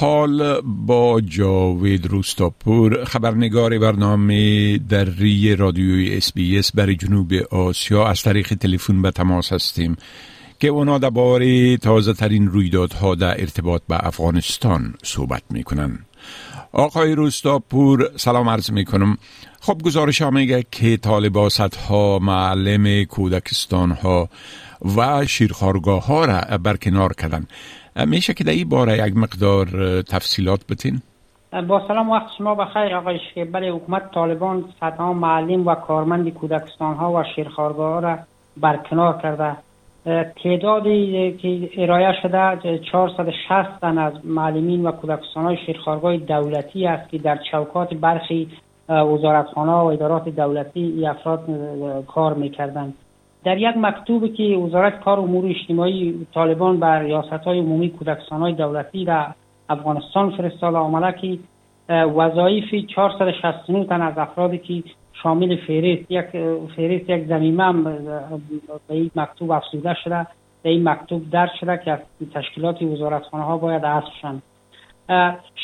حال با جاوید روستاپور خبرنگار برنامه دری رادیوی SBS برای جنوب آسیا. از طریق تلفن به تماس هستیم. که اونا درباره تازه ترین رویدادها در ارتباط به افغانستان صحبت می‌کنن. آقای روستاپور سلام عرض می‌کنم. خب گزارش ها میگه که طالبا ها معلم کودکستان ها و شیرخوارگاه ها را برکنار کردن. میشه که در این باره یک مقدار تفصیلات بتین؟ با سلام وقت شما بخیر آقای شیخ بله حکومت طالبان صدها معلم و کارمند کودکستان ها و شیرخارگاه ها را برکنار کرده. تعدادی که ارائه شده 460 تن از معلمین و کودکستان های شیرخارگاه دولتی است که در چوکات برخی وزارتخانه و ادارات دولتی ای افراد کار می‌کردند. در یک مکتوبی که وزارت کار امور اجتماعی طالبان بر ریاست های عمومی کودکستان های دولتی در افغانستان فرستاده آمده که وظایف 469 تن از افرادی که شامل فهرست یک فهرست یک زمینه هم به این مکتوب افزوده شده به این مکتوب درد شده که از تشکیلات وزارتخانه ها باید حذف شوند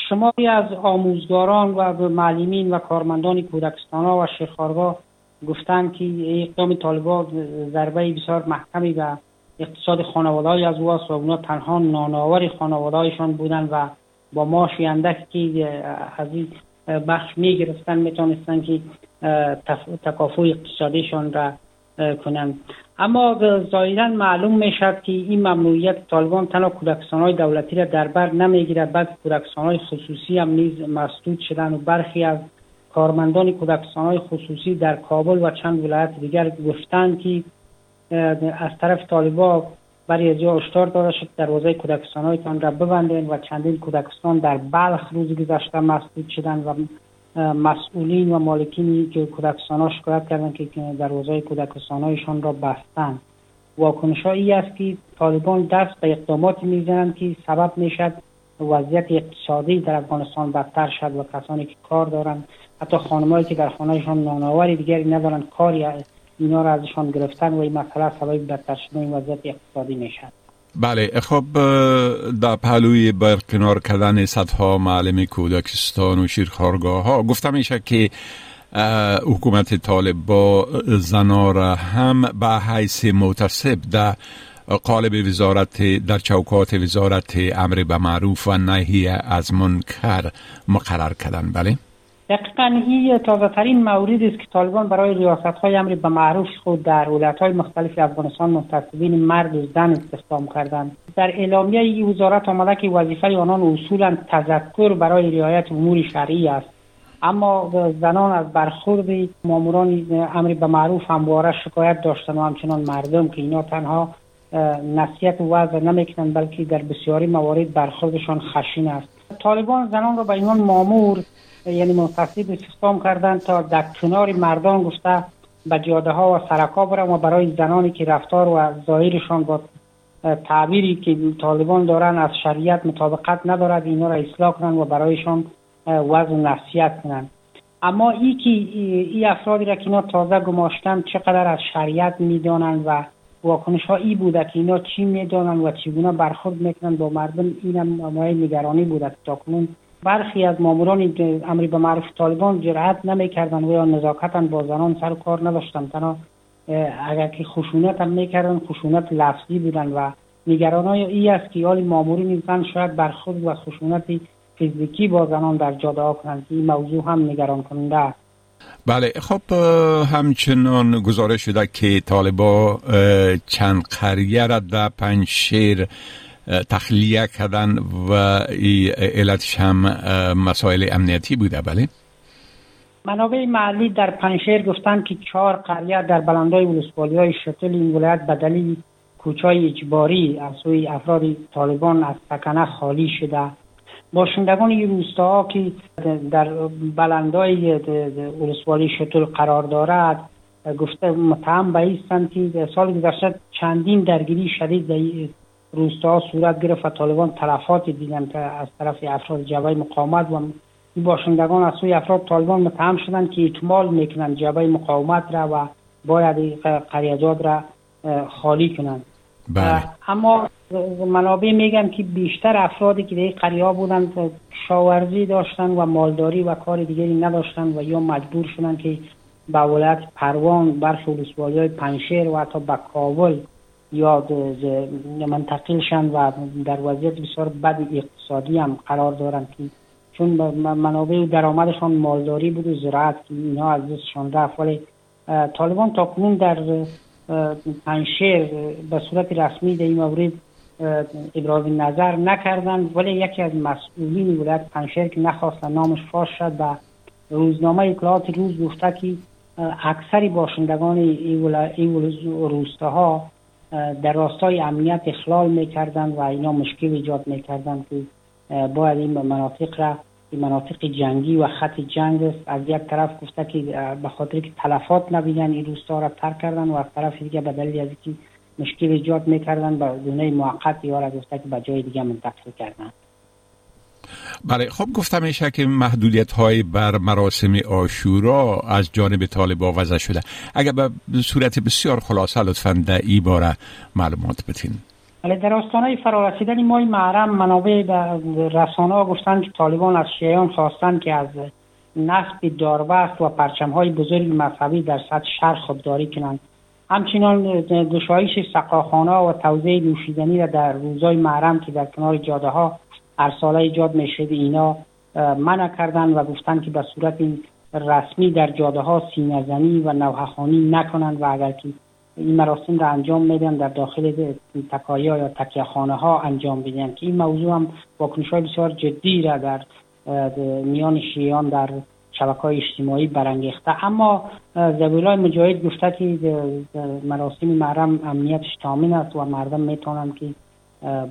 شماری از آموزگاران و معلمین و کارمندان کودکستان ها و شیرخوارگاه گفتن که اقدام طالبان ضربه بسیار محکمی به اقتصاد خانواده از او و اونا تنها ناناور خانواده بودن و با معاش اندک که از این بخش می گرفتن می‌تونستن که تکافو اقتصادیشان را کنند اما ظاهرا معلوم می‌شد که این ممنوعیت طالبان تنها کودکستان های دولتی را در بر نمی‌گیرد بلکه کودکستان های خصوصی هم نیز مسدود شدن و برخی از کارمندان کودکستان های خصوصی در کابل و چند ولایت دیگر گفتند که از طرف طالبا برای از هشدار داده شد. دروازه کودکستان هایتان را ببندین و چندین کودکستان در بلخ روز گذشته مسدود شدن و مسئولین و مالکین که کودکستان ها شکایت کردند که دروازه کودکستان هایشان را بستند. واکنش ای است که طالبان دست به اقداماتی می‌زنند که سبب می‌شد وضعیت اقتصادی در افغانستان بدتر شد و کسانی که کار دارند حتی خانمایی که در خانهشان نانآوری دیگری ندارند کاری اینا را ازشان گرفتن و این مسئله سبب بدتر شدن این وضعیت اقتصادی می‌شد بله خب در پهلوی برکنار کردن صدها معلم کودکستان و شیرخارگاه ها گفته میشه که حکومت طالب با زنا را هم به حیث متصب در قالب وزارت در چوکات وزارت امر به معروف و نهی از منکر مقرر کردن. بله. دقیقا این تازه ترین موردی است که طالبان برای ریاست های امر به معروف خود در ولایت های مختلف افغانستان منتصبین مرد و زن استخدام کردند. در اعلامیه این وزارت آمده که وظیفه آنان اصولا تذکر برای رعایت امور شرعی است. اما زنان از برخورد ماموران امر به معروف همواره شکایت داشتن و همچنان مردم که اینا تنها نصیحت و وضع نمی‌کنند بلکه در بسیاری موارد برخوردشان خشین است. طالبان زنان را به عنوان مامور یعنی منتصب استخدام کردن تا در کنار مردان گفته به جاده ها و سرکا برن و برای زنانی که رفتار و ظاهرشان با تعبیری که طالبان دارن از شریعت مطابقت ندارد اینا را اصلاح کنن و برایشان وضع نصیحت کنن اما ای که ای افرادی را که اینا تازه گماشتن چقدر از شریعت می‌دانند و واکنش ها ای بوده که اینا چی می‌دانند و چگونه برخورد می‌کنند با مردم این هم نگرانی بوده تا کنون برخی از ماموران امری به معروف طالبان جرأت نمی‌کردن و یا نزاکتا با زنان سر کار نداشتن تنها اگر که خشونت هم می‌کردن خشونت لفظی بودن و نگران های ای است که حال مامورین زن شاید برخورد و خشونت فیزیکی با زنان در جاده ها کنند این موضوع هم نگران کننده است. بله خب همچنان گزارش شده که طالبا چند قریه را در پنجشیر تخلیه کردن و علتش هم مسائل امنیتی بوده. بله. منابع محلی در پنشیر گفتند که چهار قریه در بلندای ولسوالی های شتل این ولایت به دلیل کوچای اجباری از سوی افراد طالبان از سکنه خالی شده باشندگان این روستاها که در بلندای ولسوالی شتل قرار دارد گفته متهم به ایستند که سال گذشته چندین درگیری شدید در روستاها صورت گرفت و طالبان تلفات دیدن که از طرف افراد جبهه مقاومت و باشندگان از سوی افراد طالبان متهم شدند که اکمال می‌کنند جبهه مقاومت را و باید قریجات را خالی کنند بله. اما منابع میگن که بیشتر افرادی که در قریه بودند شاورزی داشتن و مالداری و کار دیگری نداشتند و یا مجبور شدند که به ولایت پروان برخی ولسوالی های پنشیر و حتی به کابل یا منتقل شند و در وضعیت بسیار بد اقتصادی هم قرار دارند که چون منابع درآمدشان مالداری بود و زراعت که اینها از دستشان رفت. ولی طالبان تا کنون در پنشیر به صورت رسمی در این مورد ابراز نظر نکردند ولی یکی از مسئولین ولایت پنشیر که نخواستن نامش فاش شد و روزنامه اطلاعات روز گفته که اکثری باشندگان این روستاها در راستای امنیت اخلال می‌کردند و اینا مشکل ایجاد می‌کردند که باید این مناطق را این مناطق جنگی و خط جنگ است. از یک طرف گفته که به خاطر که تلفات نبینن این روستا را ترک کردن و از طرف دیگه به دلیل از اینکه مشکل ایجاد می‌کردن به دونه موقت یا را گفته که به جای دیگه منتقل کردن. بله خب گفتم میشه که محدودیت های بر مراسم آشورا از جانب طالبا وضع شده. اگر به صورت بسیار خلاصه لطفا در ای باره معلومات بتین بله در آستانه فرارسیدن ماه محرم منابع رسانه ها گفتند که طالبان از شیعان خواستند که از نصب داربست و پرچم های بزرگ مذهبی در سطح شهر خودداری کنند. همچنان گشایش سقاخانه و توزیع نوشیدنی را در روزهای محرم که در کنار جاده ها هر ساله ایجاد می‌شد اینا منع کردن و گفتن که به صورت رسمی در جاده ها و نوحخانی نکنند و اگر که این مراسم را انجام میدن در داخل تکایا یا تکیه خانه ها انجام بدن که این موضوع هم واکنش های بسیار جدی را در میان شیعان در شبکه های اجتماعی برانگیخته. اما زبیلای مجاهد گفته که مراسم محرم امنیتش تامین است و مردم می‌تونند که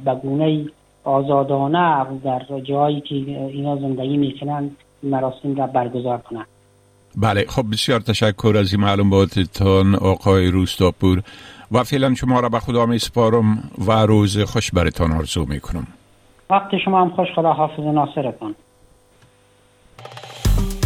به گونه آزادانه در جایی که اینا زندگی می‌کنند مراسم را برگزار کنند. بله خب بسیار تشکر از این معلوماتتان آقای روستاپور. و فعلا شما را به خدا می سپارم و روز خوش برتان آرزو می کنم وقت شما هم خوش خدا حافظ ناصرتان.